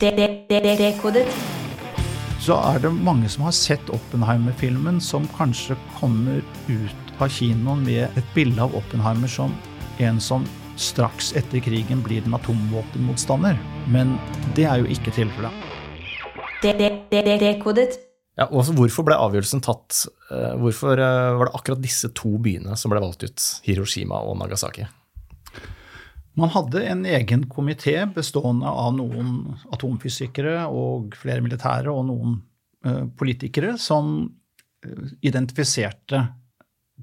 Dekodet. så er det mange som har sett Oppenheimer-filmen, som kanskje kommer ut av kinoen med et bilde av Oppenheimer som en som straks etter krigen blir en atomvåpenmotstander. Men det er jo ikke tilfellet. Dekodet. Ja, også hvorfor ble avgjørelsen tatt? eh, Hvorfor eh, var det akkurat disse to byene som ble valgt ut? Hiroshima og Nagasaki? Man hadde en egen komité bestående av noen atomfysikere og flere militære og noen eh, politikere som eh, identifiserte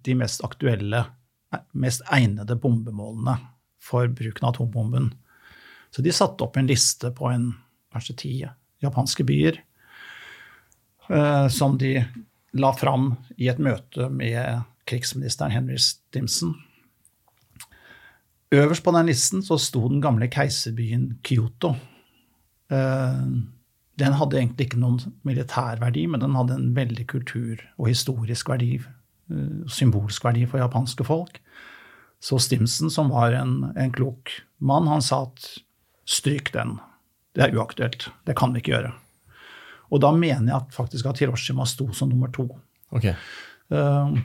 de mest aktuelle, eh, mest egnede bombemålene for bruken av atombomben. Så de satte opp en liste på en, kanskje ti japanske byer som de la fram i et møte med krigsministeren Henry Stimson. Øverst på den listen så sto den gamle keiserbyen Kyoto. Eh, Den hadde egentlig ikke noen militærverdi, men den hadde en veldig kultur- og historisk verdi, eh, symbolsk verdi for japanske folk. Så Stimson, som var en, en klok mann, han sa at stryk den. Det er uaktuelt. Det kan vi ikke gjøre. Og da mener jeg at faktisk at Hiroshima sto som nummer to. Okay. Uh,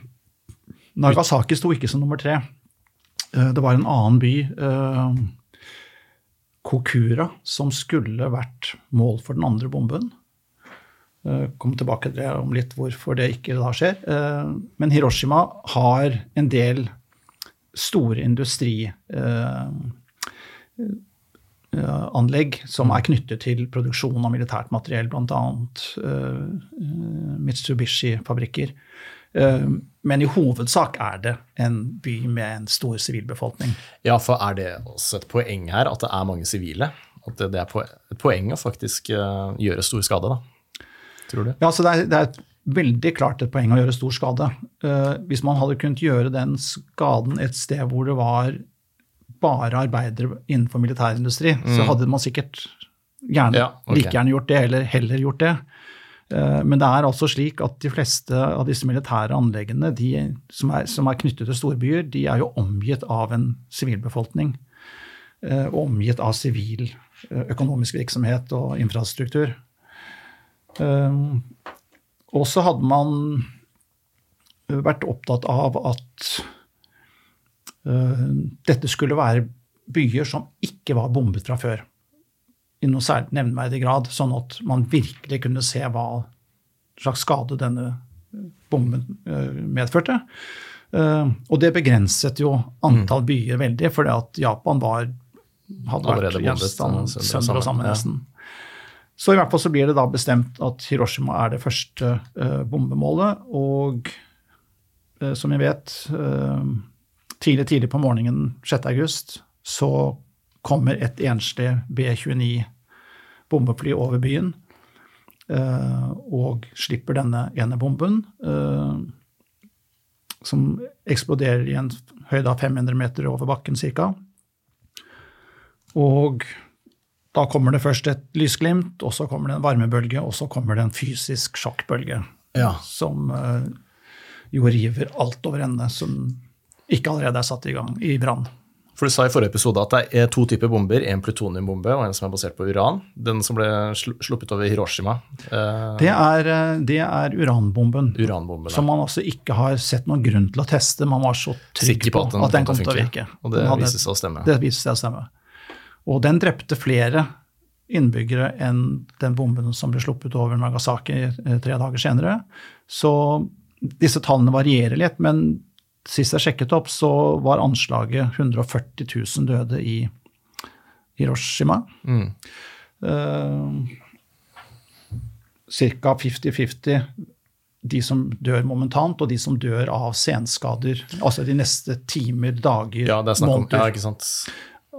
Nagasaki sto ikke som nummer tre. Eh, det var en annen by, eh, Kokura, som skulle vært mål for den andre bomben. Uh, Kommer tilbake til det om litt hvorfor det ikke da skjer. Eh, men Hiroshima har en del store industrianlegg som er knyttet til produksjon av militært materiell, bl.a. Mitsubishi-fabrikker. Men i hovedsak er det en by med en stor sivilbefolkning. Ja, for er det også et poeng her at det er mange sivile? At det, er et poeng å faktisk eh, gjøre stor skade, da? Tror du? Ja, så det er, det er veldig klart et poeng å gjøre stor skade. Eh, hvis man hadde kunnet gjøre den skaden et sted hvor det var bare arbeidere innenfor militærindustri, så hadde man sikkert gjerne, Ja, okay. like gjerne gjort det, eller heller gjort det. Eh, men det er altså slik at de fleste av disse militære anleggene de, som, er, som er knyttet til storbyer, de er jo omgitt av en sivilbefolkning. eh, Og omgitt av sivil eh, økonomisk virksomhet og infrastruktur. Og så hadde man vært opptatt av at dette skulle være byer som ikke var bombet fra før. I noe særlig nevneverdig grad, sånn at man virkelig kunne se hva slags skade denne bomben eh, medførte. Eh, og det begrenset jo antall byer veldig, fordi at Japan var, hadde Allerede vært gjenstand og sønder og sammen nesten. Så i hvert fall så blir det da bestemt at Hiroshima er det første eh, bombemålet. Og som vi vet, tidlig, tidlig på morgenen 6. august så kommer et enslig B-29 bombefly over byen eh, og slipper denne ene bomben, eh, som eksploderer i en høyde av 500 meter over bakken ca. Og da kommer det først et lysglimt, og så kommer det en varmebølge, og så kommer det en fysisk sjokkbølge Ja. som eh, jo river alt over ende, som ikke allerede er satt i gang i brann. For du sa i forrige episode at det er to typer bomber, en plutoniumbombe og en som er basert på uran. Den som ble sluppet over Hiroshima, eh, Det er, eh, det er uranbomben, uranbomben. som man altså ikke har sett noen grunn til å teste. Man var så trygg på at den kom til å virke. Og det Den hadde- viste seg å stemme. Det viste seg å stemme. Og den drepte flere innbyggere enn den bomben som ble sluppet over Nagasaki eh, tre dager senere. Så disse tallene varierer litt, men sist jeg sjekket opp, så var anslaget 140 000 døde i Hiroshima. Mm. Ca. 50-50 de som dør momentant, og de som dør av senskader. Altså de neste timer, dager, Ja, det er om måneder. Ja, ikke sant.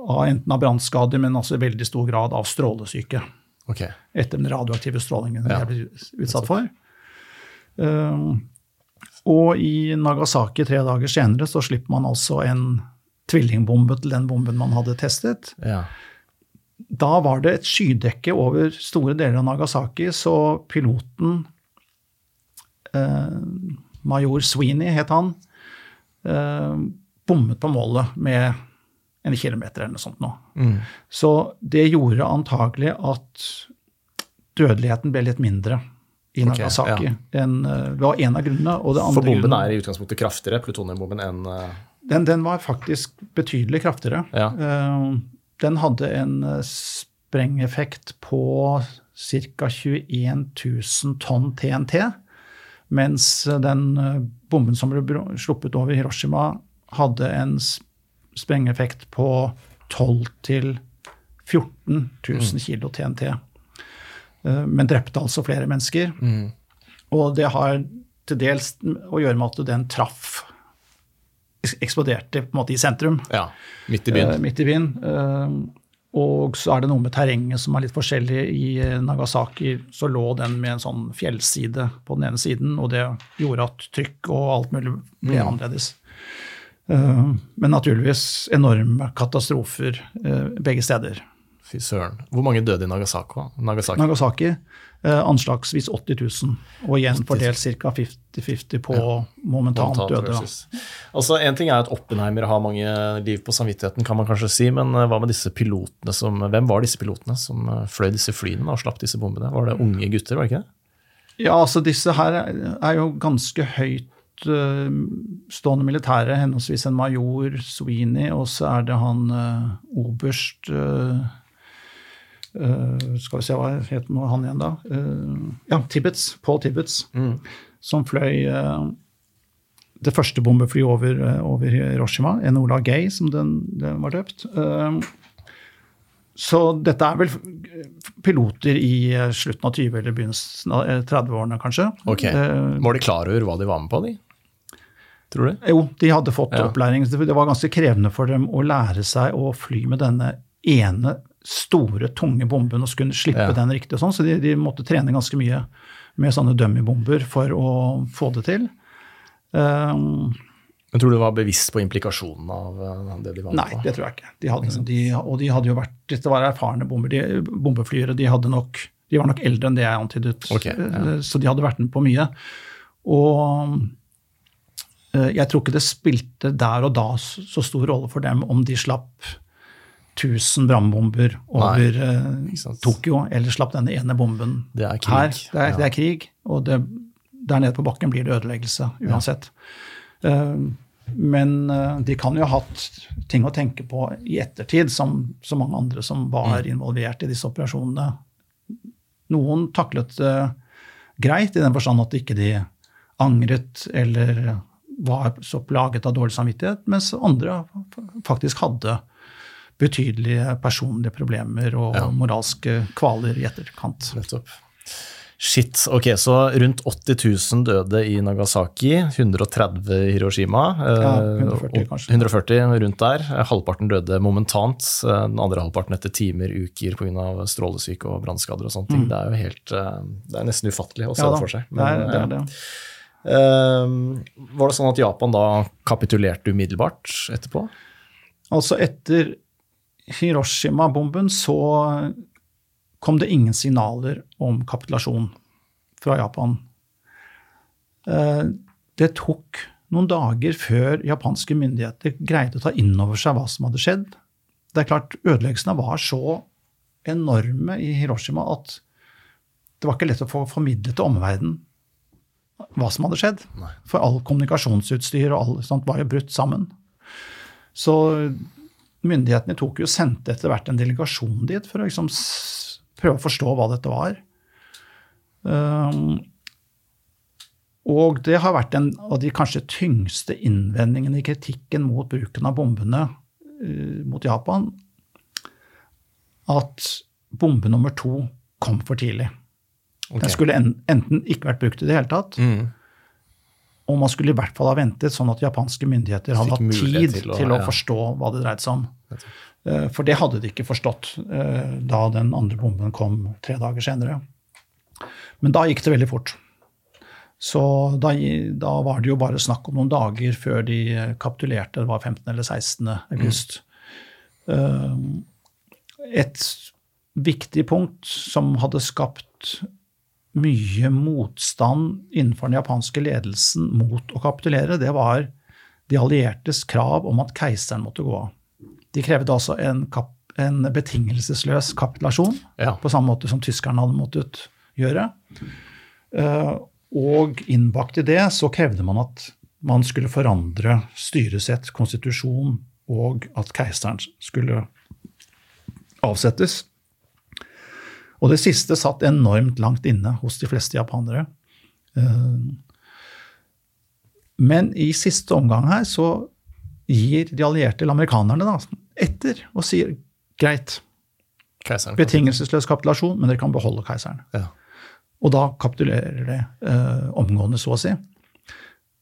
av enten av brannskader, men også i veldig stor grad av strålesyke Okay. etter den radioaktive strålingen Ja. de ble utsatt for. Um, og i Nagasaki tre dager senere så slipper man altså en tvillingbombe til den bomben man hadde testet. Ja. Da var det et skydekke over store deler av Nagasaki, så piloten eh, Major Sweeney het han. Eh, bommet på målet med en kilometer eller noe sånt nå. Mm. Så det gjorde antagelig at dødeligheten ble litt mindre i Nagasaki. ja. enn, eh, det var en av grunnene. Og det andre For bomben grunnen- er i utgangspunktet kraftigere, plutoniumbomben, enn uh... den, den var faktisk betydelig kraftigere. Ja. Uh, Den hadde en sprengeffekt på ca. 21 000 tonn TNT, mens den bomben som ble sluppet over Hiroshima, hadde en sprengeffekt på 12 000 14 000 kilo TNT. Eh, Men drepte altså flere mennesker. Og det har til dels å gjøre med at den traff eksploderte på en måte i sentrum, Ja, midt i byen. byen. midt i byen. Uh, og så er det noe med terrenget som er litt forskjellig. I Nagasaki så lå den med en sånn fjellside på den ene siden, og det gjorde at trykk og alt mulig ble annerledes. Uh, men naturligvis enorme katastrofer begge steder. Fy søren. Hvor mange døde i Nagasaki? Nagasaki? Nagasaki eh, anslagsvis 80 000, og igjen fordelt ca. 50-50 på momentant Momentant døde. Da. Altså, En ting er at Oppenheimer har mange liv på samvittigheten, kan man kanskje si, men eh, hva med disse pilotene som Hvem var disse pilotene som eh, fløy disse flyene og slapp disse bombene? Var det unge gutter, var det ikke det? Ja, altså disse her er jo ganske høyt eh, stående militære, henholdsvis en major Sweeney, og så er det han uh, oberst eh, eh, Skal vi se hva het nå han igjen, da? Uh, ja, Tibbets. Paul Tibbets. Som fløy uh, det første bombeflyet over, over Hiroshima. Enola Gay, som den, den var døpt. Så dette er vel piloter i slutten av 20- eller begynnelsen av eh, 30-årene, kanskje. Ok. Var de klar over hva de var med på, de? Tror du? jo, de hadde fått Ja. opplæring. Det det var ganske krevende for dem å lære seg å fly med denne ene store, tunge bomben og skulle slippe Ja. den riktig og sånn, så de, de måtte trene ganske mye med sånne dummybomber for å få det til. Um, Men tror du de var bevisst på implikasjonen av det de var med Nei, på? det tror jeg ikke. De hadde, de, og de hadde jo vært Dette var erfarne bomber, de, bombeflyere. De, hadde nok, de var nok eldre enn det jeg antydet, okay, ja. Eh, så de hadde vært med på mye. Og eh, jeg tror ikke det spilte der og da så så stor rolle for dem om de slapp 1000 brannbomber over Nei. Tokyo, eller slapp denne ene bomben Det er krig. her. Det er, det er krig, og det, der nede på bakken blir det ødeleggelse uansett. Ja. men eh, de kan jo ha hatt ting å tenke på i ettertid, som så mange andre som var Mm. involvert i disse operasjonene. Noen taklet det greit, i den forstand at ikke de angret eller var så plaget av dårlig samvittighet, mens andre faktisk hadde betydelige personlige problemer og Ja. moralske kvaler i etterkant. Nettopp. Shit. Ok, så rundt 80 000 døde i Nagasaki, 130 i Hiroshima. eh, Ja, 140 kanskje. 140 rundt der. Halvparten døde momentant, eh, den andre halvparten etter timer, uker pga. strålesyke og brannskader og sånne ting. Det er jo helt, eh, det er nesten ufattelig å se Mm. Ja det for seg. det er, Men, det er det. Var det sånn at Japan da kapitulerte umiddelbart etterpå? Altså etter Hiroshima-bomben så kom det ingen signaler om kapitulasjon fra Japan. Eh, Det tok noen dager før japanske myndigheter greide å ta inn over seg hva som hadde skjedd. Det er klart, Ødeleggelsene var så enorme i Hiroshima at det var ikke lett å få formidlet til omverdenen hva som hadde skjedd. For all kommunikasjonsutstyr og alt sånt var jo brutt sammen. Så myndighetene i Tokyo sendte etter hvert en delegasjon dit for å liksom prøve å forstå hva dette var. Um, og det har vært en av de kanskje tyngste innvendingene i kritikken mot bruken av bombene eh, mot Japan, at bombe nummer to kom for tidlig. Okay. Den skulle en, enten ikke vært brukt i det hele tatt, Mm. Og man skulle i hvert fall ha ventet sånn at japanske myndigheter hadde hatt tid til å- til å ja. forstå hva det dreide seg om. Eh, For det hadde de ikke forstått eh, da den andre bomben kom tre dager senere. Men da gikk det veldig fort. Så da, da var det jo bare snakk om noen dager før de eh, kapitulerte. Det var 15. eller 16. august. Mm. Et viktig punkt som hadde skapt mye motstand innenfor den japanske ledelsen mot å kapitulere, det var de alliertes krav om at keiseren måtte gå av. De krevde altså en, kap, en betingelsesløs kapitulasjon, Ja. på samme måte som tyskerne hadde måttet gjøre. Eh, Og innbakt i det så krevde man at man skulle forandre styresett, konstitusjon, og at keiseren skulle avsettes. Og det siste satt enormt langt inne hos de fleste japanere. Eh, Men i siste omgang her så gir de allierte, eller amerikanerne, da, etter og sier greit, Keiseren. betingelsesløs kapitulasjon, men dere kan beholde keiseren. Ja. Og da kapitulerer det eh, omgående, så å si.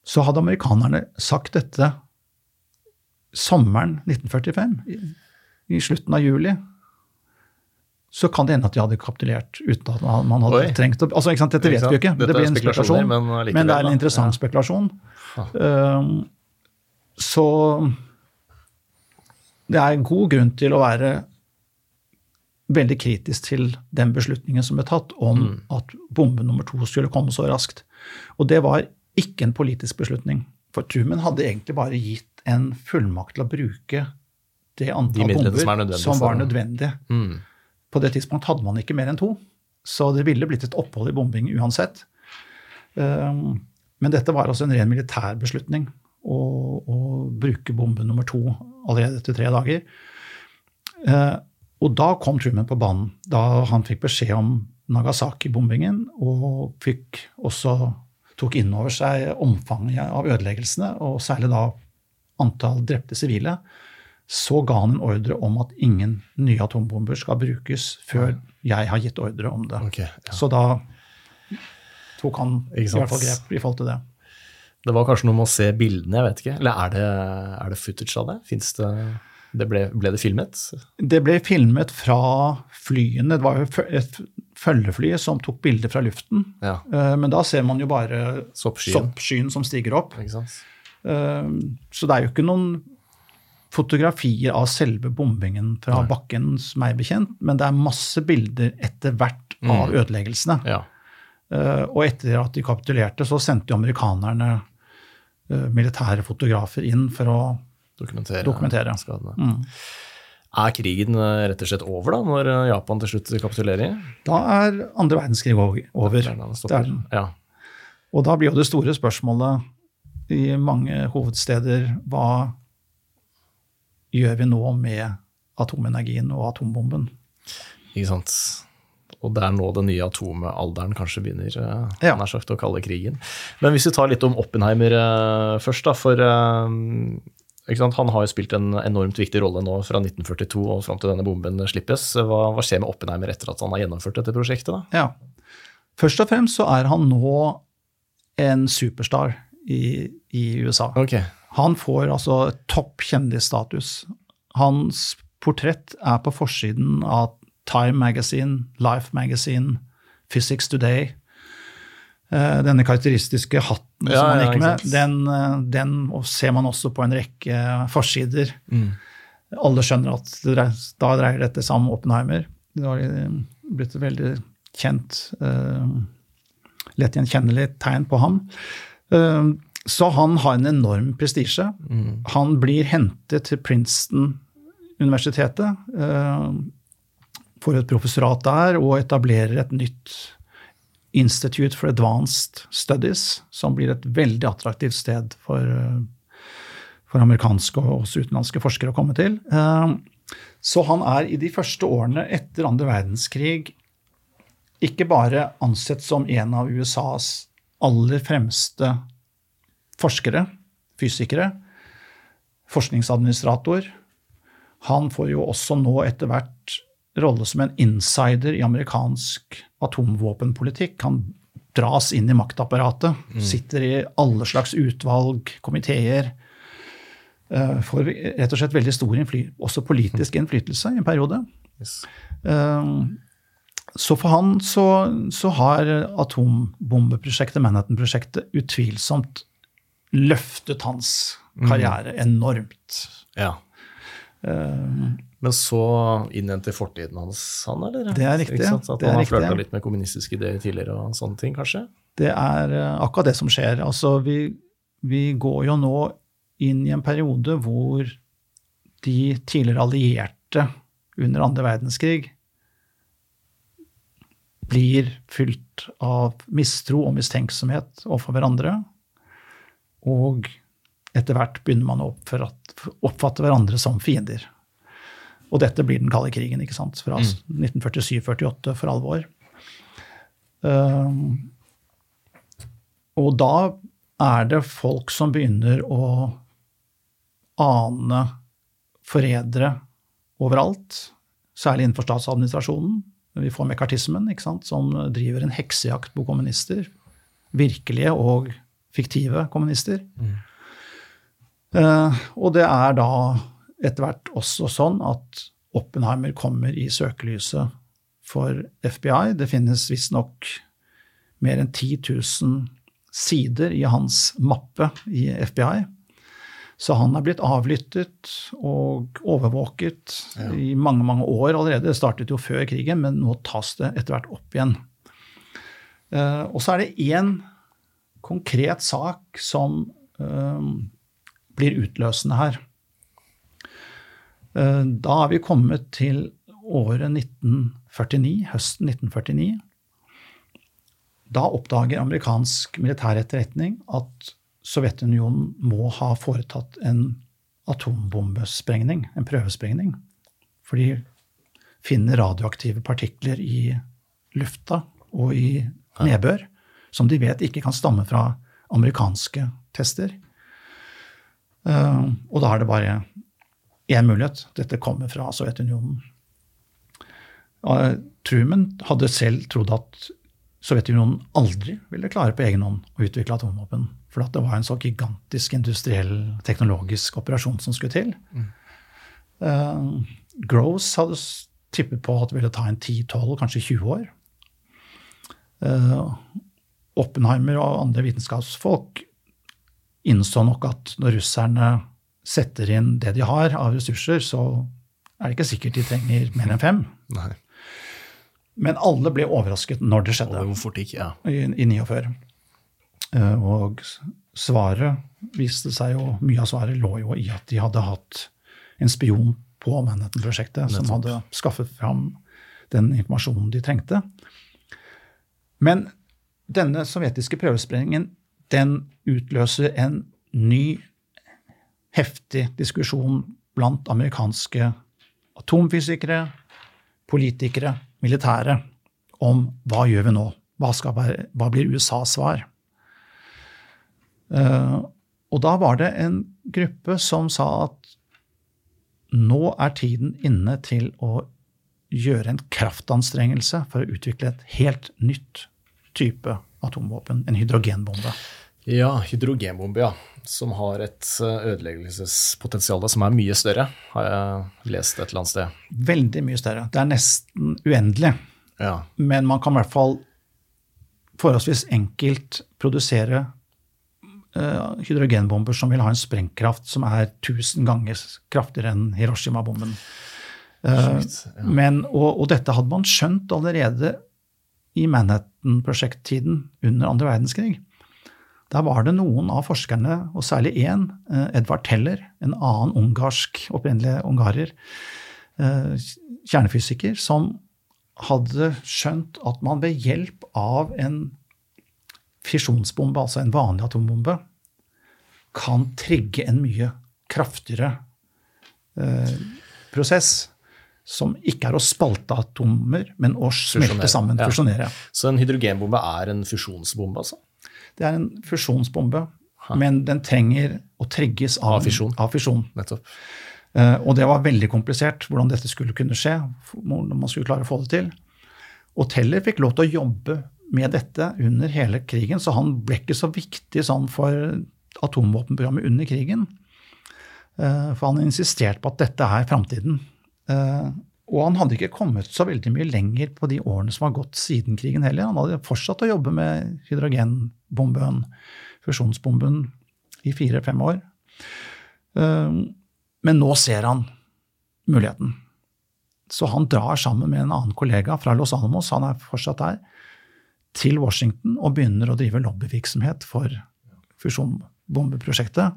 Så hadde amerikanerne sagt dette sommeren 1945, i, i slutten av juli, så kan det hende at de hadde kapitulert uten at man hadde Oi. trengt å altså, Dette vet vi jo ikke. Dette det blir en spekulasjon. men Men, det er en interessant Ja. spekulasjon. Um, så det er god grunn til å være veldig kritisk til den beslutningen som ble tatt om Mm. at bombe nummer to skulle komme så raskt. Og det var ikke en politisk beslutning. For Truman hadde egentlig bare gitt en fullmakt til å bruke det antall De bomber som som var nødvendig. Mm. På det tidspunkt hadde man ikke mer enn to, så det ville blitt et opphold i bombing uansett. Um, Men dette var altså en ren militær beslutning å, å bruke bombe nummer to allerede etter tre dager. Eh, Og da kom Truman på banen, da han fikk beskjed om Nagasaki-bombingen, og fikk også tok inn over seg omfanget av ødeleggelsene, og særlig da antall drepte sivile, så ga han en ordre om at ingen nye atombomber skal brukes før jeg har gitt ordre om det. Okay, ja. Så da tok han i hvert fall grep i forhold til det. Det var kanskje noe med å se bildene, jeg vet ikke. Eller er det, er det footage av det? Det det ble, ble det filmet? Det ble filmet fra flyene. Det var jo et følgefly som tok bilder fra luften. Ja. Eh, Men da ser man jo bare Soppskyen. soppskyen som stiger opp. Eh, Så det er jo ikke noen fotografier av selve bombingen fra Nei. bakken, er bekjent, men det er masse bilder etter hvert av Mm. ødeleggelsene. Ja. Uh, Og etter at de kapitulerte, så sendte jo amerikanerne uh, militære fotografer inn for å Dokumentere, Dokumentere. skadene. mm. Er krigen eh, rett og slett over, da, når Japan til slutt kapitulerer? Da er andre verdenskrig over. Er Det er den. Ja. Og da blir jo det store spørsmålet i mange hovedsteder hva gjør vi nå med atomenergien og atombomben? Ikke sant. Og det er nå den nye atomalderen kanskje begynner, eh, Ja. nær sagt, å kalle krigen. Men hvis vi tar litt om Oppenheimer eh, først, da. For eh, han har jo spilt en enormt viktig rolle nå fra 1942 og fram til denne bomben slippes. Hva, hva skjer med Oppenheimer etter at han har gjennomført dette prosjektet? da? Ja. Først og fremst så er han nå en superstar i, i USA. Ok. Han får altså topp kjendisstatus. Hans portrett er på forsiden av Time Magazine, Life Magazine, Physics Today. Eh, Denne karakteristiske hatten Ja, som han gikk med, den, eh, den ser man også på en rekke forsider. Mm. Alle skjønner at dreier, da dreier dette seg om Oppenheimer. Det har eh, blitt et veldig kjent, uh, lett gjenkjennelig tegn på ham. Eh, Så han har en enorm prestisje. Mm. Han blir hentet til Princeton-universitetet, eh, får et professorat der og etablerer et nytt Institute for Advanced Studies, som blir et veldig attraktivt sted for, eh, for amerikanske og også utenlandske forskere å komme til. Eh, Så han er i de første årene etter andre verdenskrig ikke bare ansett som en av USAs aller fremste forskere, fysikere, forskningsadministrator. Han får jo også nå etter hvert rolle som en insider i amerikansk atomvåpenpolitikk. Han dras inn i maktapparatet, sitter i alle slags utvalg, komiteer. eh, Får rett og slett veldig stor også politisk innflytelse i en periode. Yes. Eh, Så for han så, så har atombombeprosjektet, Manhattan-prosjektet, utvilsomt løftet hans karriere enormt. Ja. Uh, Men så innhenter fortiden hans han, eller? Det er riktig? At han har flørta litt med kommunistiske ideer tidligere og sånne ting, kanskje? Det er eh, akkurat det som skjer. Altså, vi, vi går jo nå inn i en periode hvor de tidligere allierte under andre verdenskrig blir fylt av mistro og mistenksomhet overfor hverandre. Og etter hvert begynner man å oppfatte hverandre som fiender. Og dette blir den kalde krigen, ikke sant? fra mm. 1947-48 for alvor. Um, og da er det folk som begynner å ane forrædere overalt, særlig innenfor statsadministrasjonen. Vi får mekartismen, ikke sant, som driver en heksejakt på kommunister. Virkelige og fiktive kommunister. Mm. Uh, og det er da etter hvert også sånn at Oppenheimer kommer i søkelyset for FBI. Det finnes visstnok mer enn 10 000 sider i hans mappe i FBI. Så han er blitt avlyttet og overvåket ja. i mange mange år allerede. Det startet jo før krigen, men nå tas det etter hvert opp igjen. Uh, og så er det én konkret sak som uh, blir utløsende her. Uh, da er vi kommet til året 1949, høsten 1949. Da oppdager amerikansk militær etterretning at Sovjetunionen må ha foretatt en atombombesprengning, en prøvesprengning. For de finner radioaktive partikler i lufta og i nedbør som de vet ikke kan stamme fra amerikanske tester. Eh, og da er det bare én mulighet. Dette kommer fra Sovjetunionen. Truman hadde selv trodd at Sovjetunionen aldri ville klare på egen hånd å utvikle atomvåpen. For det var en så gigantisk industriell, teknologisk operasjon som skulle til. Mm. Uh, Gross hadde tippet på at det ville ta en 10-12, kanskje 20 år. Uh, Oppenheimer og andre vitenskapsfolk innså nok at når russerne setter inn det de har av ressurser, så er det ikke sikkert de trenger mer enn fem. Nei. Men alle ble overrasket når det skjedde. Og hvor fort gikk, ja. I, i 49. Eh, og svaret viste seg jo Mye av svaret lå jo i at de hadde hatt en spion på Manhattan-prosjektet som hadde skaffet fram den informasjonen de trengte. Men denne sovjetiske prøvesprengningen den utløser en ny, heftig diskusjon blant amerikanske atomfysikere, politikere, militære, om hva gjør vi nå? Hva, være, hva blir USAs svar? Uh, og da var det en gruppe som sa at nå er tiden inne til å gjøre en kraftanstrengelse for å utvikle et helt nytt type atomvåpen, en hydrogenbombe. Ja, hydrogenbombe, ja. Som har et eh, ødeleggelsespotensial som er mye større, har jeg lest et eller annet sted. Veldig mye større. Det er nesten uendelig. Ja. Men man kan i hvert fall forholdsvis enkelt produsere uh, hydrogenbomber som vil ha en sprengkraft som er 1000 ganger kraftigere enn Hiroshima-bomben. Uh, ja. Men, og, og, dette hadde man skjønt allerede i Manhattan-prosjekttiden under andre verdenskrig. Der var det noen av forskerne, og særlig én, eh, Edvard Teller, en annen ungarsk, opprinnelig ungarer, eh, kjernefysiker, som hadde skjønt at man ved hjelp av en fisjonsbombe, altså en vanlig atombombe, kan trigge en mye kraftigere eh, prosess som ikke er å spalte atomer, men å smelte sammen, ja. fusjonere. Så en hydrogenbombe er en fusjonsbombe, altså? Det er en fusjonsbombe, ha. men den trenger å trigges av, av fisjon. Av fisjon. Uh, og det var veldig komplisert hvordan dette skulle kunne skje. når man skulle klare å få det til. Og Teller fikk lov til å jobbe med dette under hele krigen, så han ble ikke så viktig sånn for atomvåpenprogrammet under krigen. Uh, for han insisterte på at dette er framtiden. Eh, og han hadde ikke kommet så veldig mye lenger på de årene som har gått siden krigen heller. Han hadde fortsatt å jobbe med hydrogenbomben, fusjonsbomben, i fire-fem år. Eh, men nå ser han muligheten. Så han drar sammen med en annen kollega fra Los Alamos, han er fortsatt der, til Washington og begynner å drive lobbyvirksomhet for fusjonbombeprosjektet.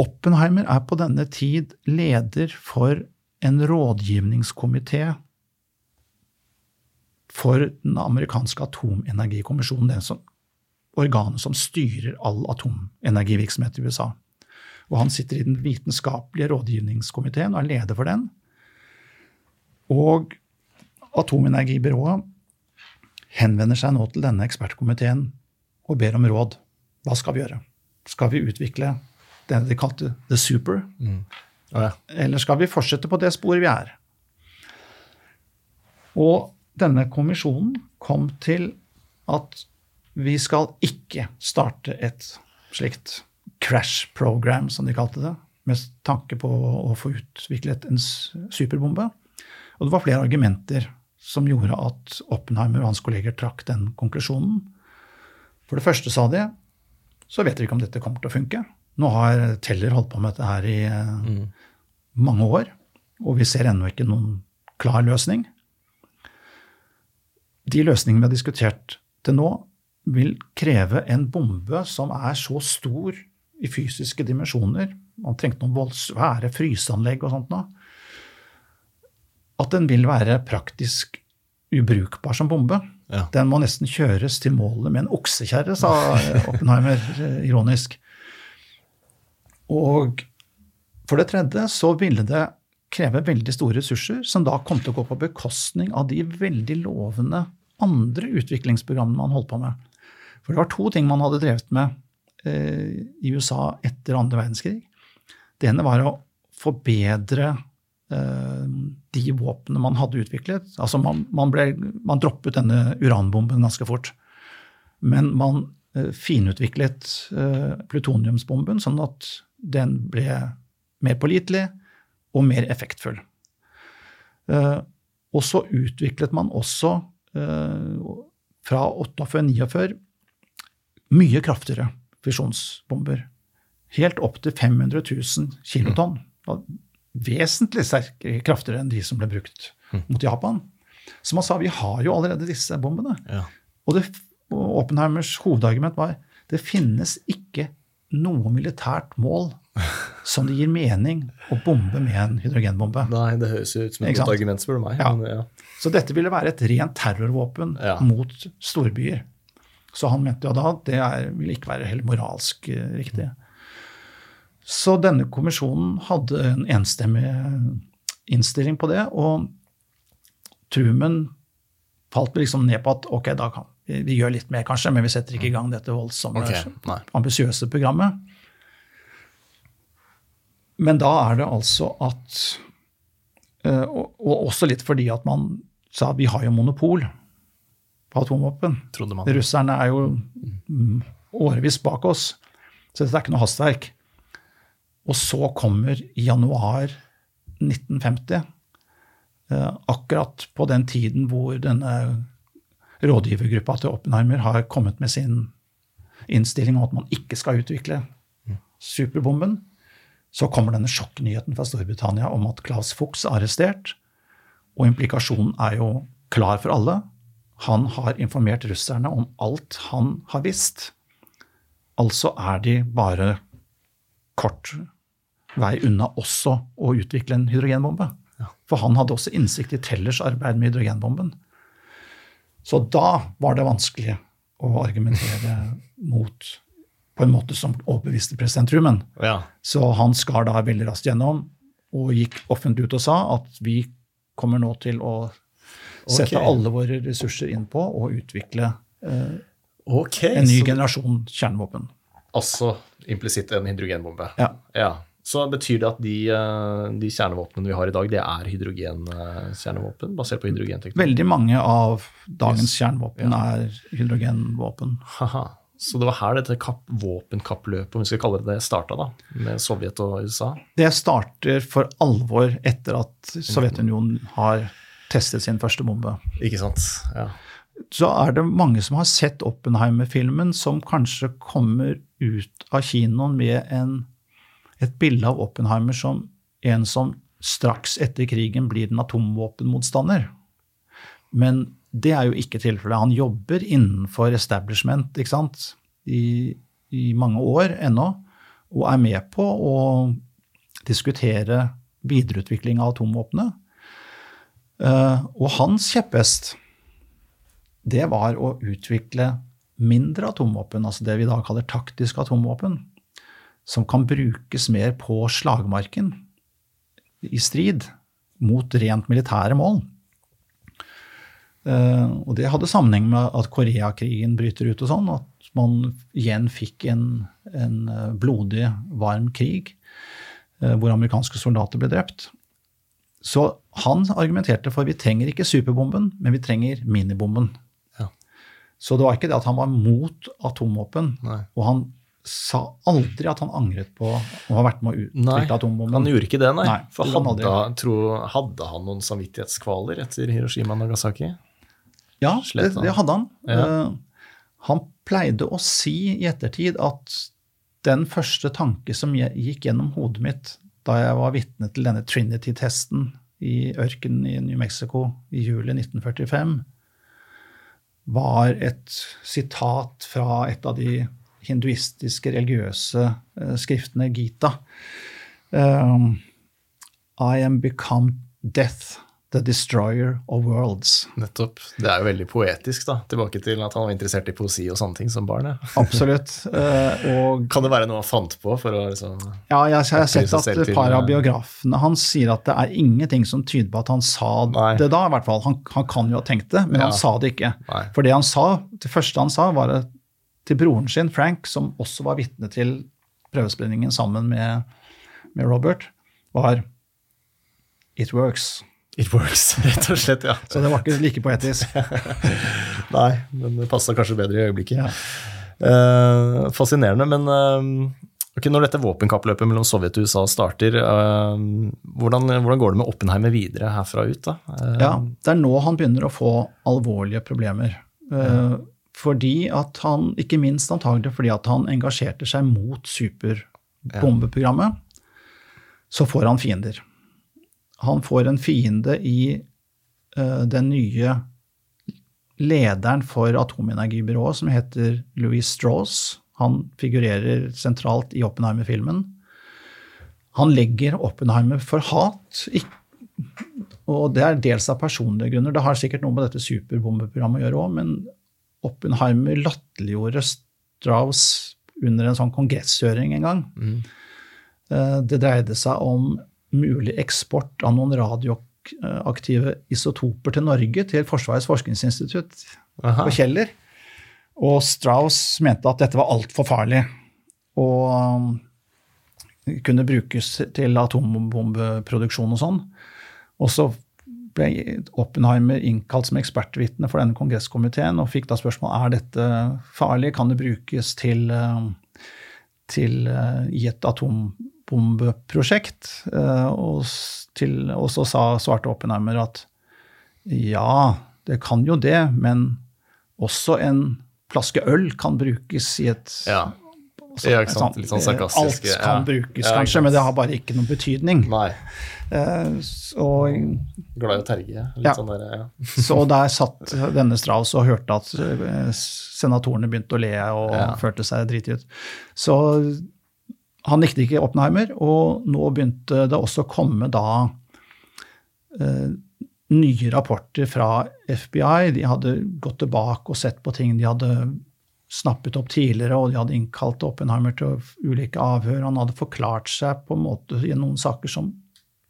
Oppenheimer er på denne tid leder for en rådgivningskomité for den amerikanske atomenergikommisjonen, det som, organet som styrer all atomenergivirksomhet i USA. Og han sitter i den vitenskapelige rådgivningskomiteen og er leder for den. Og Atomenergibyrået henvender seg nå til denne ekspertkomiteen og ber om råd. Hva skal vi gjøre? Skal vi utvikle det de kalte the super? Mm. Ja. Eller skal vi fortsette på det sporet vi er? Og denne kommisjonen kom til at vi skal ikke starte et slikt crash program, som de kalte det, med tanke på å få utviklet en superbombe. Og det var flere argumenter som gjorde at Oppenheimer og hans kolleger trakk den konklusjonen. For det første, sa de, så vet vi ikke om dette kommer til å funke. Nå har Teller holdt på med dette her i mm. mange år, og vi ser ennå ikke noen klar løsning. De løsningene vi har diskutert til nå, vil kreve en bombe som er så stor i fysiske dimensjoner, man trengte noen voldsvære fryseanlegg og sånt noe, at den vil være praktisk ubrukbar som bombe. Ja. Den må nesten kjøres til målet med en oksekjerre, sa Oppenheimer eh, ironisk. Og for det tredje så ville det kreve veldig store ressurser, som da kom til å gå på bekostning av de veldig lovende andre utviklingsprogrammene man holdt på med. For det var to ting man hadde drevet med eh, i USA etter andre verdenskrig. Det ene var å forbedre Eh, de våpnene man hadde utviklet. Altså man, man, ble, man, droppet denne uranbomben ganske fort. Men man eh, finutviklet uh, plutoniumsbomben sånn at den ble mer pålitelig og mer effektfull. Uh, og så utviklet man også fra 48-49 mye kraftigere fisjonsbomber. Helt opp til 500 000 kilotonn vesentlig sterkere, kraftigere enn de som ble brukt mot Japan. Så man sa vi har jo allerede disse bombene. Ja. Og, det, og Oppenheimers hovedargument var det finnes ikke noe militært mål som det gir mening å bombe med en hydrogenbombe. Nei, det høres jo ut som et godt argument, spør du meg. Ja. Men, ja. Så dette ville være et rent terrorvåpen ja. mot storbyer. Så han mente jo da at det er, ville ikke være helt moralsk uh, riktig. Så denne kommisjonen hadde en enstemmig innstilling på det. Og Truman falt liksom ned på at ok, da kan vi, vi gjør litt mer, kanskje, men vi setter ikke i gang dette voldsomme, okay. ambisiøse programmet. Men da er det altså at eh, Og også litt fordi at man sa at vi har jo monopol på atomvåpen. Russerne er jo årevis bak oss, så dette er ikke noe hastverk. Og så kommer i januar 1950, eh, akkurat på den tiden hvor denne rådgivergruppa til Oppenheimer har kommet med sin innstilling om at man ikke skal utvikle superbomben, så kommer denne sjokknyheten fra Storbritannia om at Claes Fuchs er arrestert. Og implikasjonen er jo klar for alle. Han har informert russerne om alt han har visst. Altså er de bare kort vei unna også å utvikle en hydrogenbombe. Ja. For han hadde også innsikt i Tellers arbeid med hydrogenbomben. Så da var det vanskelig å argumentere mot på en måte som overbeviste president Truman. Ja. Så han skar da veldig raskt gjennom og gikk offentlig ut og sa at vi kommer nå til å sette okay. alle våre ressurser inn på å utvikle eh, okay, en ny så... generasjon kjernevåpen. Altså implisitt en hydrogenbombe. Ja. ja. Så betyr det at de, eh, de kjernevåpnene vi har i dag, det er hydrogenkjernevåpen? basert på hydrogenteknologi? Veldig mange av dagens yes. kjernevåpen ja. er hydrogenvåpen. Haha. Så det var her dette våpenkappløpet om vi skal kalle det det, starta, da, med Sovjet og USA? Det starter for alvor etter at Sovjetunionen har testet sin første bombe. Ikke sant, ja. Så er det mange som har sett Oppenheimer-filmen, som kanskje kommer ut av kinoen med en et bilde av Oppenheimer som en som straks etter krigen blir en atomvåpenmotstander. Men det er jo ikke tilfellet. Han jobber innenfor establishment ikke sant? I, i mange år ennå. og er med på å diskutere videreutvikling av atomvåpenet. Eh, og hans kjepphest, det var å utvikle mindre atomvåpen, altså det vi da kaller taktiske atomvåpen, som kan brukes mer på slagmarken i strid mot rent militære mål. Eh, og det hadde sammenheng med at Koreakrigen bryter ut og sånn, at man igjen fikk en, en eh, blodig, varm krig eh, hvor amerikanske soldater ble drept. Så han argumenterte for vi trenger ikke superbomben, men vi trenger minibomben. Ja. Så det var ikke det at han var mot atomvåpen. Nei. Og han sa aldri at han angret på å ha vært med å utvikle atombomben. Han gjorde ikke det, nei. Nei, For gjorde han hadde, tro, hadde han noen samvittighetskvaler etter Hiroshima og Nagasaki? Ja, det, det hadde han. Ja. Uh, han pleide å si i ettertid at den første tanke som gikk gjennom hodet mitt da jeg var vitne til denne Trinity-testen i ørkenen i New Mexico i juli 1945, var et sitat fra et av de hinduistiske religiøse eh, skriftene, Gita. Um, I am become death, the destroyer of worlds. Nettopp. Det er jo veldig poetisk, da. Tilbake til at han var interessert i poesi og sånne ting som barn. ja. Absolutt. Uh, og Kan det være noe han fant på for å liksom ja, jeg, jeg har sett at et par av eh, biografene hans sier at det er ingenting som tyder på at han sa Nei. det da, i hvert fall. Han, han kan jo ha tenkt det, men Ja. han sa det ikke. Nei. For det han sa, det første han sa, var det til broren sin, Frank, som også var vitne til prøvesprengningen sammen med, med Robert, var It works. It works, rett og slett. ja. Så det var ikke like poetisk. Nei, men det passa kanskje bedre i øyeblikket. Ja. Uh, fascinerende, men uh, Okay, når dette våpenkappløpet mellom Sovjet og USA starter, uh, hvordan, hvordan går det med Oppenheimer videre herfra ut? da? Uh, Ja, det er nå han begynner å få alvorlige problemer. Eh, Fordi at han, ikke minst antagelig fordi at han engasjerte seg mot superbombeprogrammet, så får han fiender. Han får en fiende i uh, den nye lederen for atomenergibyrået, som heter Louis Strauss. Han figurerer sentralt i Oppenheimer-filmen. Han legger Oppenheimer for hat. Og det er dels av personlige grunner. Det har sikkert noe med dette superbombeprogrammet å gjøre òg, men Oppenheimer latterliggjorde Strauss under en sånn kongresshøring en gang. Mm. Eh, Det dreide seg om mulig eksport av noen radioaktive isotoper til Norge, til Forsvarets forskningsinstitutt Aha. på Kjeller. Og Strauss mente at dette var altfor farlig og um, kunne brukes til atombombeproduksjon og sånn. Og så ble Oppenheimer innkalt som ekspertvitne for denne kongresskomiteen og fikk da spørsmål er dette farlig, kan det brukes til, um, til uh, i et atombombeprosjekt? Uh, Og, til, og så sa, svarte Oppenheimer at ja, det kan jo det, men også en flaske øl kan brukes i et Ja. Også- Ja, sant? Sånn sarkastisk, Alt kan brukes, Ja, kanskje, men det har bare ikke noen betydning. Nei. Eh, så, Glad i å terge. Litt sånn der, så der satt denne Strauss og hørte at eh, senatorene begynte å le og følte seg driti ut. Så han likte ikke Oppenheimer, og nå begynte det også å komme da nye rapporter fra FBI. De hadde gått tilbake og sett på ting de hadde snappet opp tidligere, og de hadde innkalt Oppenheimer til ulike avhør. Han hadde forklart seg på en måte i noen saker som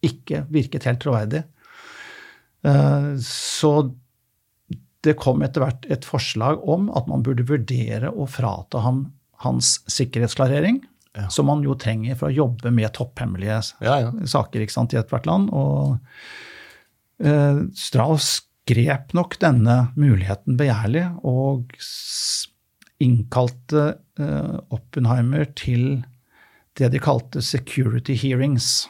ikke virket helt troverdig. Eh, Så det kom etter hvert et forslag om at man burde vurdere å frata ham hans sikkerhetsklarering, Ja. som man jo trenger for å jobbe med topphemmelige Ja, ja. saker sant, i ethvert land. Og eh, Strauss grep nok denne muligheten begjærlig og innkalte eh, Oppenheimer til det de kalte security hearings.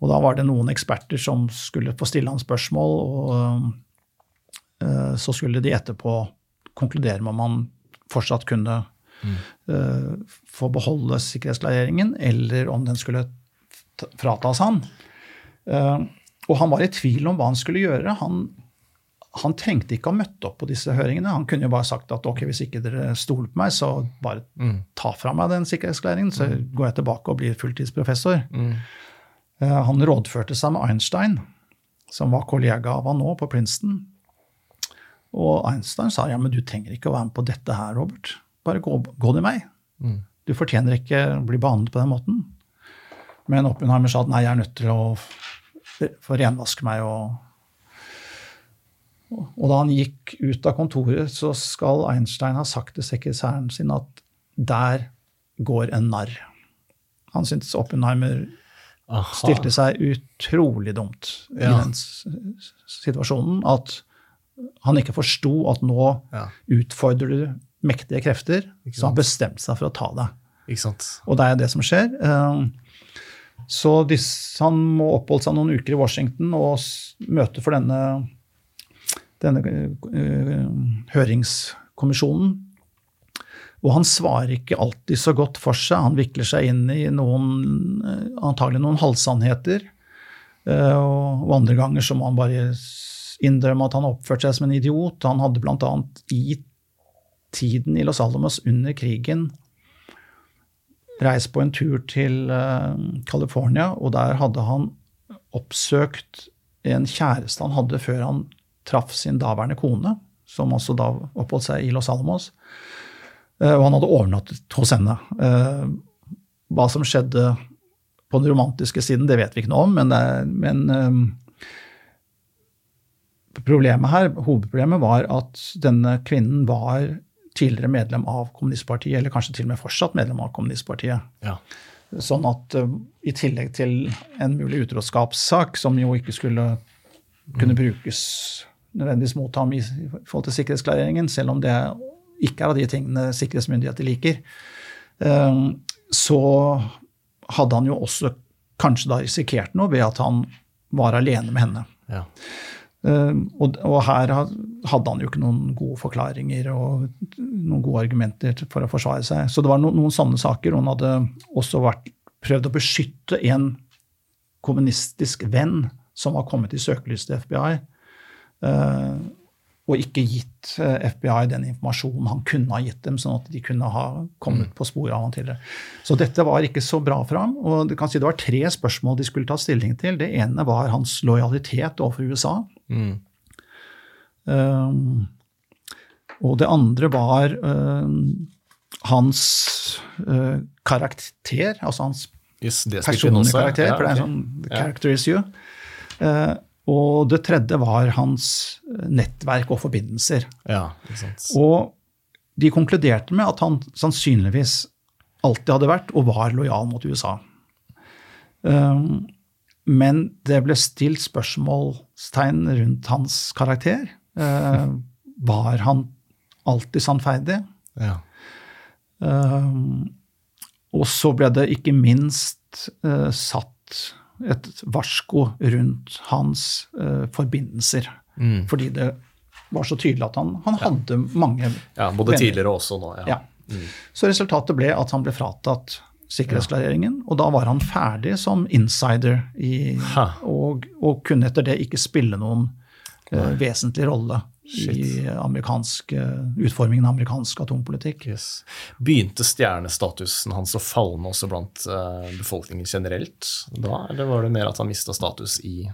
Og da var det noen eksperter som skulle få stille han spørsmål, og eh, så skulle de etterpå konkludere med om han fortsatt kunne eh, få beholde sikkerhetsklareringen, eller om den skulle fratas han. Og han var i tvil om hva han skulle gjøre. Han, han trengte ikke å møtte opp på disse høringene. Han kunne jo bare sagt at ok, hvis ikke dere stoler på meg, så bare ta fra meg den sikkerhetsklæringen, så går jeg tilbake og blir fulltidsprofessor. Mm. Eh, Han rådførte seg med Einstein, som var kollega av han nå på Princeton. Og Einstein sa ja, men du trenger ikke å være med på dette her, Robert. Bare gå, gå din vei. Mm. Du fortjener ikke å bli behandlet på den måten. Men Oppenheimer sa at nei, jeg er nødt til å få renvaske meg. Og, og da han gikk ut av kontoret, så skal Einstein ha sagt til sekretæren sin at der går en narr. Han syntes Oppenheimer Aha. stilte seg utrolig dumt i den situasjonen. At han ikke forsto at nå Ja. utfordrer du mektige krefter, så han bestemte seg for å ta deg. Ikke sant. Og det er det som skjer. Eh, Så han må oppholde seg noen uker i Washington og møte for denne, denne eh, høringskommisjonen. Og han svarer ikke alltid så godt for seg. Han vikler seg inn i noen, eh, antagelig noen halvsannheter. Eh, Og, andre ganger så må han bare innrømme at han oppførte seg som en idiot. Han hadde bl.a. i tiden i Los Alamos under krigen reist på en tur til California, og der hadde han oppsøkt en kjæreste han hadde før han traff sin daværende kone, som også da oppholdt seg i Los Alamos. Eh, og han hadde overnattet hos henne. Eh, hva som skjedde på den romantiske siden, det vet vi ikke noe om, men, er- men eh, problemet her, hovedproblemet var at denne kvinnen var tidligere medlem av kommunistpartiet, eller kanskje til og med fortsatt medlem av kommunistpartiet. Ja. Sånn at uh, i tillegg til en mulig utroskapssak, som jo ikke skulle kunne brukes nødvendigvis mot ham i i forhold til sikkerhetsklareringen, selv om det ikke er av de tingene sikkerhetsmyndigheter liker, eh, så hadde han jo også kanskje da risikert noe ved at han var alene med henne. Ja. Eh, og, og her hadde han jo ikke noen gode forklaringer og noen gode argumenter for å forsvare seg. Så det var noen, noen sånne saker. Han hadde også vært, prøvd å beskytte en kommunistisk venn som var kommet i søkelyset til FBI, og ikke gitt eh, FBI den informasjonen han kunne ha gitt dem, sånn at de kunne ha kommet på sporet av han tidligere. Så dette var ikke så bra for ham. og du kan si Det var tre spørsmål de skulle ta stilling til. Det ene var hans lojalitet overfor USA. Mm. Um, og det andre var um, hans uh, karakter, altså hans Yes, personlige karakter, Ja, for det er en sånn character you'. Uh, og det tredje var hans nettverk og forbindelser. Ja. Og de konkluderte med at han sannsynligvis alltid hadde vært og var lojal mot USA. Um, men det ble stilt spørsmålstegn rundt hans karakter. Uh, var han alltid sannferdig? Ja. Um, og så ble det ikke minst uh, satt et varsko rundt hans uh, forbindelser. Mm. Fordi det var så tydelig at han, han hadde mange ja, både Venner. tidligere og også nå. Ja. ja. Så resultatet ble at han ble fratatt sikkerhetsklareringen, og da var han ferdig som insider i, og, og kunne etter det ikke spille noen eh, vesentlig rolle i amerikansk, eh, utformingen av amerikansk atompolitikk. Yes. Begynte stjernestatusen hans å falme også blant eh, befolkningen generelt da, eller var det mer at han mista status i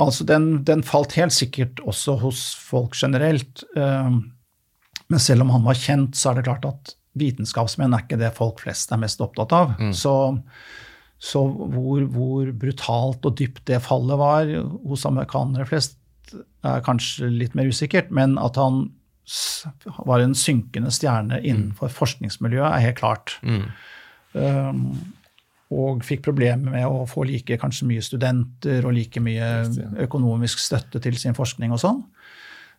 Altså, den, den falt helt sikkert også hos folk generelt. eh, Men selv om han var kjent, så er det klart at vitenskapsmenn er ikke det folk flest er mest opptatt av. Så, så hvor, hvor brutalt og dypt det fallet var hos amerikanere flest, er kanskje litt mer usikkert. Men at han var en synkende stjerne innenfor forskningsmiljøet, er helt klart. Um, og fikk problemer med å få like kanskje mye studenter og like mye økonomisk støtte til sin forskning og sånn.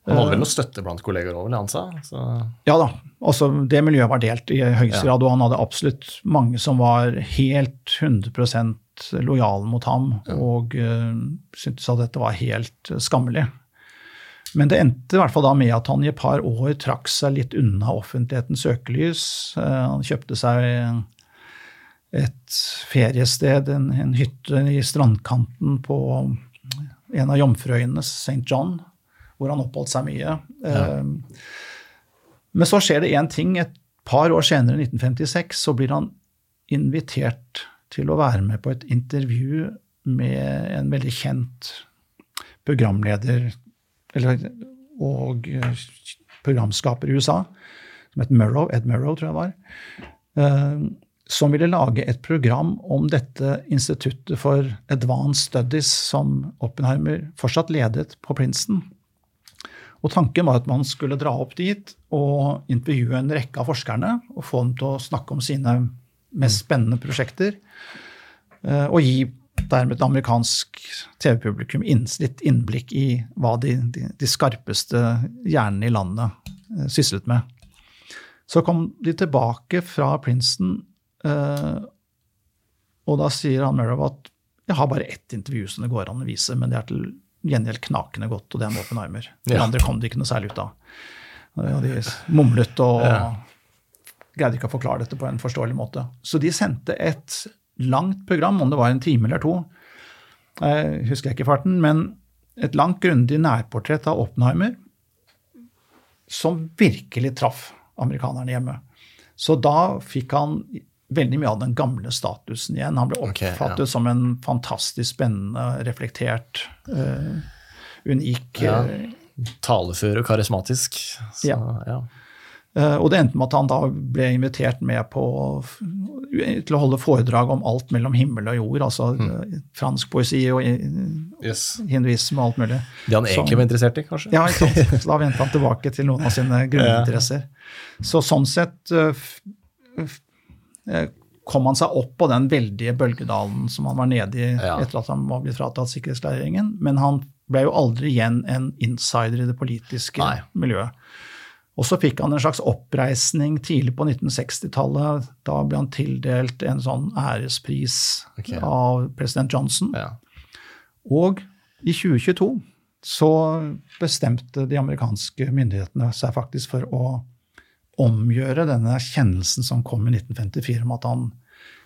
Han hadde vel noe støtte blant kolleger òg, vil jeg anta? Så, Ja da, altså det miljøet var delt i høyeste Ja. grad, og han hadde absolutt mange som var helt 100% lojale mot ham og uh, syntes at dette var helt eh, skammelig. Men det endte i hvert fall da med at han i et par år trakk seg litt unna offentlighetens søkelys. Eh, han kjøpte seg et feriested, en, en hytte i strandkanten på en av Jomfruøyene, St. John, hvor han oppholdt seg mye. Ja. men så skjer det én ting. Et par år senere, i 1956, så blir han invitert til å være med på et intervju med en veldig kjent programleder eller, og eh, programskaper i USA, som het Murrow, Ed Murrow, tror jeg var, eh, som ville lage et program om dette instituttet for advanced studies som Oppenheimer fortsatt ledet på Princeton. Og Tanken var at man skulle dra opp dit og intervjue en rekke av forskerne og få dem til å snakke om sine mest spennende prosjekter. Eh, og gi dermed et amerikansk TV-publikum litt innblikk i hva de, de, de skarpeste hjernene i landet eh, syslet med. Så kom de tilbake fra Princeton, eh, og da sier han Merrow at jeg har bare ett intervju som det går an å vise, men det er til gjengjeld knakende godt, og det er med Oppenheimer. De ja. andre kom det ikke noe særlig ut av. Og de mumlet og ja. greide ikke å forklare dette på en forståelig måte. Så de sendte et langt program, om det var en time eller to, jeg husker jeg ikke farten, men et langt, grundig nærportrett av Oppenheimer som virkelig traff amerikanerne hjemme. Så da fikk han veldig mye av den gamle statusen igjen. Han ble oppfattet okay, ja. som en fantastisk spennende, reflektert, uh, unik ja. uh, Talefør og karismatisk. Så, ja. ja. Eh, og det endte med at han da ble invitert med på, til å holde foredrag om alt mellom himmel og jord. Altså mm. fransk poesi og yes. hinduisme og alt mulig. Det han egentlig var interessert i, kanskje? Ja, ikke sant. Så da vendte han tilbake til noen av sine grunninteresser. Så sånn sett kom han seg opp på den veldige bølgedalen som han var nede i ja. etter at han var blitt fratatt sikkerhetsklareringen. Men han ble jo aldri igjen en insider i det politiske Nei. miljøet. Og så fikk han en slags oppreisning tidlig på 1960-tallet. Da ble han tildelt en sånn ærespris okay. av president Johnson. Ja. Og i 2022 så bestemte de amerikanske myndighetene seg faktisk for å omgjøre denne kjennelsen som kom i 1954 om at han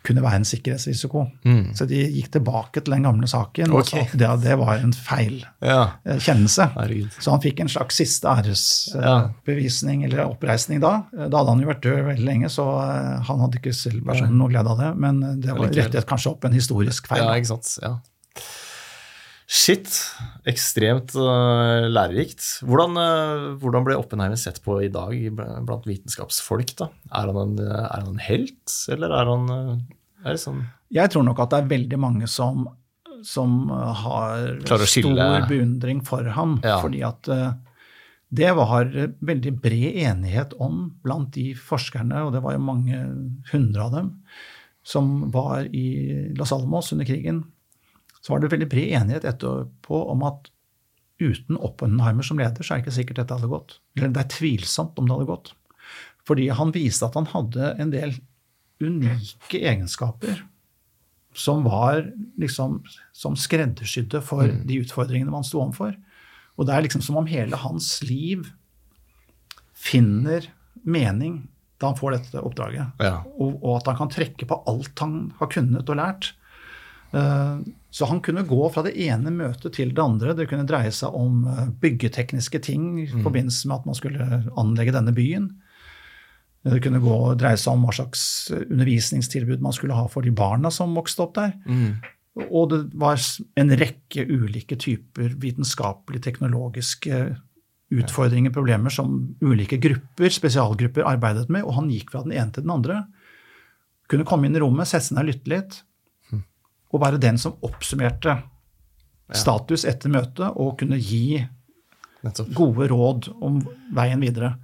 kunne være en sikkerhetsrisiko. Mm. Så de gikk tilbake til den gamle saken okay. og sa at det, det, var en feil ja. Eh, kjennelse. Herregud. Så han fikk en slags siste æresbevisning ja. eller oppreisning da. Da hadde han jo vært død veldig lenge, så eh, han hadde ikke selv personen noe glede av det. Men det var rettet kanskje opp en historisk feil. Ja, ikke sant. Ja. Shit. Ekstremt uh, lærerikt. Hvordan, uh, hvordan, ble Oppenheimer sett på i dag blant vitenskapsfolk? da? Er han en, er han en helt, eller er han uh, er sånn Jeg tror nok at det er veldig mange som, som har stor beundring for ham. Ja. Fordi at det var veldig bred enighet om blant de forskerne, og det var jo mange hundre av dem, som var i Los Alamos under krigen så var det veldig bred enighet etterpå om at uten Oppenheimer som leder, så er det ikke sikkert dette hadde gått. Eller det er tvilsomt om det hadde gått. Fordi han viste at han hadde en del unike egenskaper som var liksom som skreddersydde for mm. de utfordringene man sto overfor. Og det er liksom som om hele hans liv finner mening da han får dette oppdraget. Ja. Og, og, at han kan trekke på alt han har kunnet og lært. Uh, så han kunne gå fra det ene møtet til det andre. Det kunne dreie seg om eh, byggetekniske ting i mm. forbindelse med at man skulle anlegge denne byen. Det kunne gå, dreie seg om hva slags undervisningstilbud man skulle ha for de barna som vokste opp der. Mm. Og det var en rekke ulike typer vitenskapelige, teknologiske utfordringer, problemer, som ulike grupper, spesialgrupper arbeidet med. Og han gikk fra den ene til den andre. Kunne komme inn i rommet, sette seg ned og lytte litt å være den som oppsummerte status etter møtet og kunne gi gode råd om veien videre.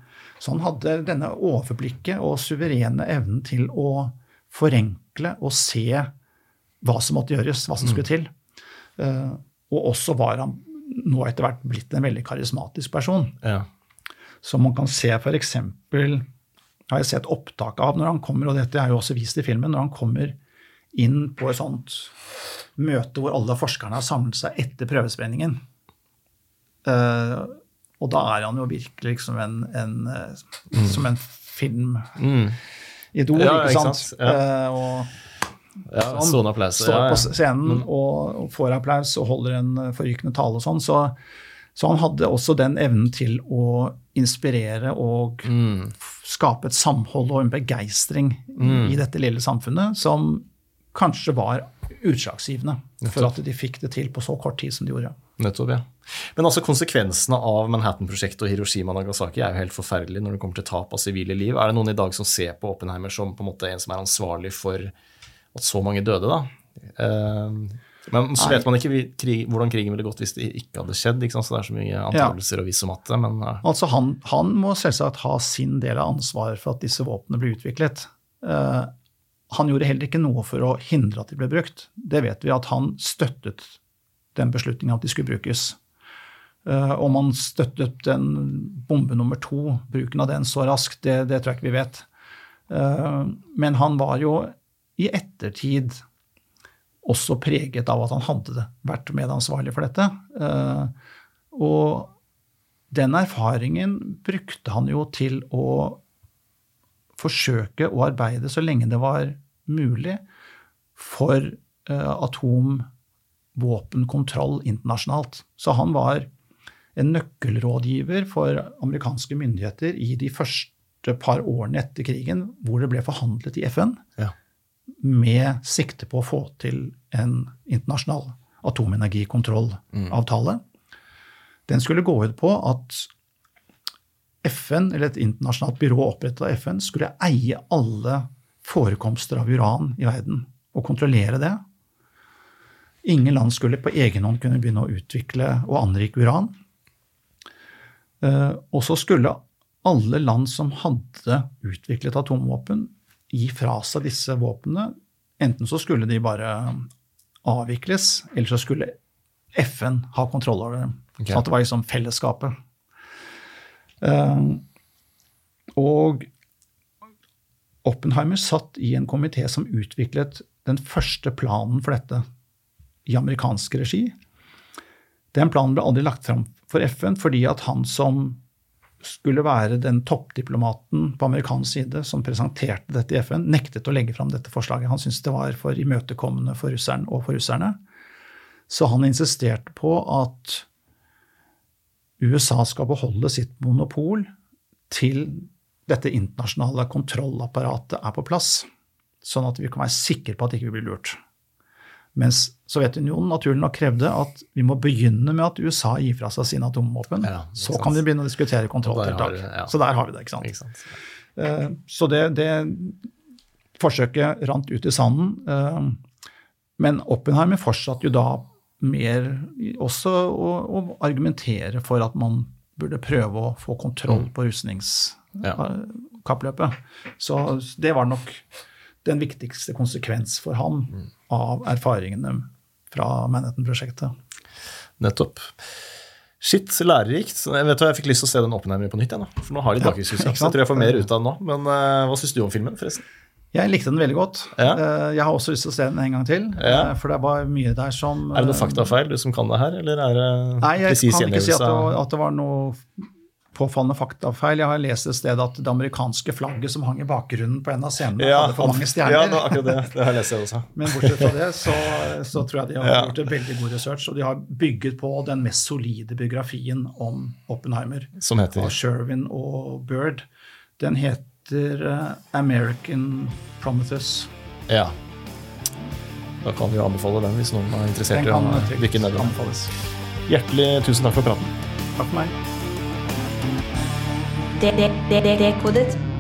Så han hadde denne overblikket og suverene evnen til å forenkle og se hva som måtte gjøres, hva som skulle mm. til. Uh, og også var han nå etter hvert blitt en veldig karismatisk person. Ja. Som man kan se f.eks. har jeg sett opptak av når han kommer, og dette er jo også vist i filmen, når han kommer inn på et sånt møte hvor alle forskerne har samlet seg etter prøvesprengningen. Uh, og da er han jo virkelig liksom en, en mm. som en filmidol, mm. ja, ikke sant? Ja. Uh, og ja, sånn, applaus, står på scenen mm. og, får applaus og holder en forrykende tale og sånn, så Så han hadde også den evnen til å inspirere og Mm. skape et samhold og en begeistring Mm. i dette lille samfunnet som kanskje var utslagsgivende for at de fikk det til på så kort tid som de gjorde. Nettopp, ja. Men altså konsekvensene av Manhattan-prosjektet og Hiroshima Nagasaki er jo helt forferdelige når det kommer til tap av sivile liv. Er det noen i dag som ser på Oppenheimer som på en måte en som er ansvarlig for at så mange døde, da? Eh, men så vet man ikke hvordan krigen ville gått hvis det ikke hadde skjedd. ikke? Så det er så mye antakelser og vise om at det, men ja. Altså han, han må selvsagt ha sin del av ansvaret for at disse våpnene ble utviklet. Han gjorde heller ikke noe for å hindre at de ble brukt. Det vet vi at han støttet den beslutningen at de skulle brukes. Eh, om han støttet den bombe nummer to, bruken av den så raskt, det, det tror jeg ikke vi vet. Eh, men han var jo i ettertid også preget av at han hadde vært medansvarlig for dette. Eh, og den erfaringen brukte han jo til å forsøke å arbeide så lenge det var mulig for eh, atomvåpenkontroll internasjonalt. Så han var en nøkkelrådgiver for amerikanske myndigheter i de første par årene etter krigen, hvor det ble forhandlet i FN ja. med sikte på å få til en internasjonal atomenergikontrollavtale. Den skulle gå ut på at FN, eller et internasjonalt byrå opprettet av FN, skulle eie alle forekomster av uran i verden og kontrollere det. Ingen land skulle på egen hånd kunne begynne å utvikle og anrike uran. Eh, Og så skulle alle land som hadde utviklet atomvåpen, gi fra seg disse våpnene. Enten så skulle de bare avvikles, eller så skulle FN ha kontroll over dem. Okay. At det var liksom fellesskapet. Eh, og Oppenheimer satt i en komité som utviklet den første planen for dette i amerikansk regi. Den planen ble aldri lagt fram for FN fordi at han som skulle være den toppdiplomaten på amerikansk side som presenterte dette i FN, nektet å legge fram dette forslaget. Han syntes det var for imøtekommende for russeren og for russerne. Så han insisterte på at USA skal beholde sitt monopol til dette internasjonale kontrollapparatet er på plass, sånn at vi kan være sikre på at ikke vi blir lurt. Mens Sovjetunionen naturlig nok krevde at vi må begynne med at USA gir fra seg sine atomvåpen. Ja, så kan vi begynne å diskutere kontrolltiltak. ja. Så der har vi det. ikke sant? Ikke sant? Uh, Så det, det forsøket rant ut i sanden. Uh, Men Oppenheimer fortsatte jo da mer også å, å argumentere for at man burde prøve å få kontroll på Ja. Så det var nok den viktigste konsekvens for ham av erfaringene fra Manhattan-prosjektet. Nettopp. Shit, lærerikt. Jeg vet hva, jeg fikk lyst til å se den Oppenheimer på nytt. igjen, da. For nå har de Ja, bakgrunnshuset. så jeg tror jeg får mer ut av den nå. Men uh, hva syns du om filmen, forresten? Jeg likte den veldig godt. Ja. Eh, Jeg har også lyst til å se den en gang til, Ja. eh, for det var mye der som Er det noe eh, faktafeil, du som kan det her, eller er det Nei, jeg kan ikke si at det, at det var noe påfallende faktafeil. Jeg har lest et sted at det amerikanske flagget som hang i bakgrunnen på en av scenene, Ja, hadde for mange Ja, stjerner. det er akkurat det. Det har jeg lest også. Men bortsett fra det, så, så tror jeg de har Ja. gjort en veldig god research. Og de har bygget på den mest solide biografien om Oppenheimer Som heter av Sherwin og Bird. Den heter eh, American Prometheus. Ja. Da kan vi jo anbefale den hvis noen er interessert i å kan dykke ned i den. Hjertelig tusen takk for praten. Takk for meg. Det- det- det- det- Dekodet.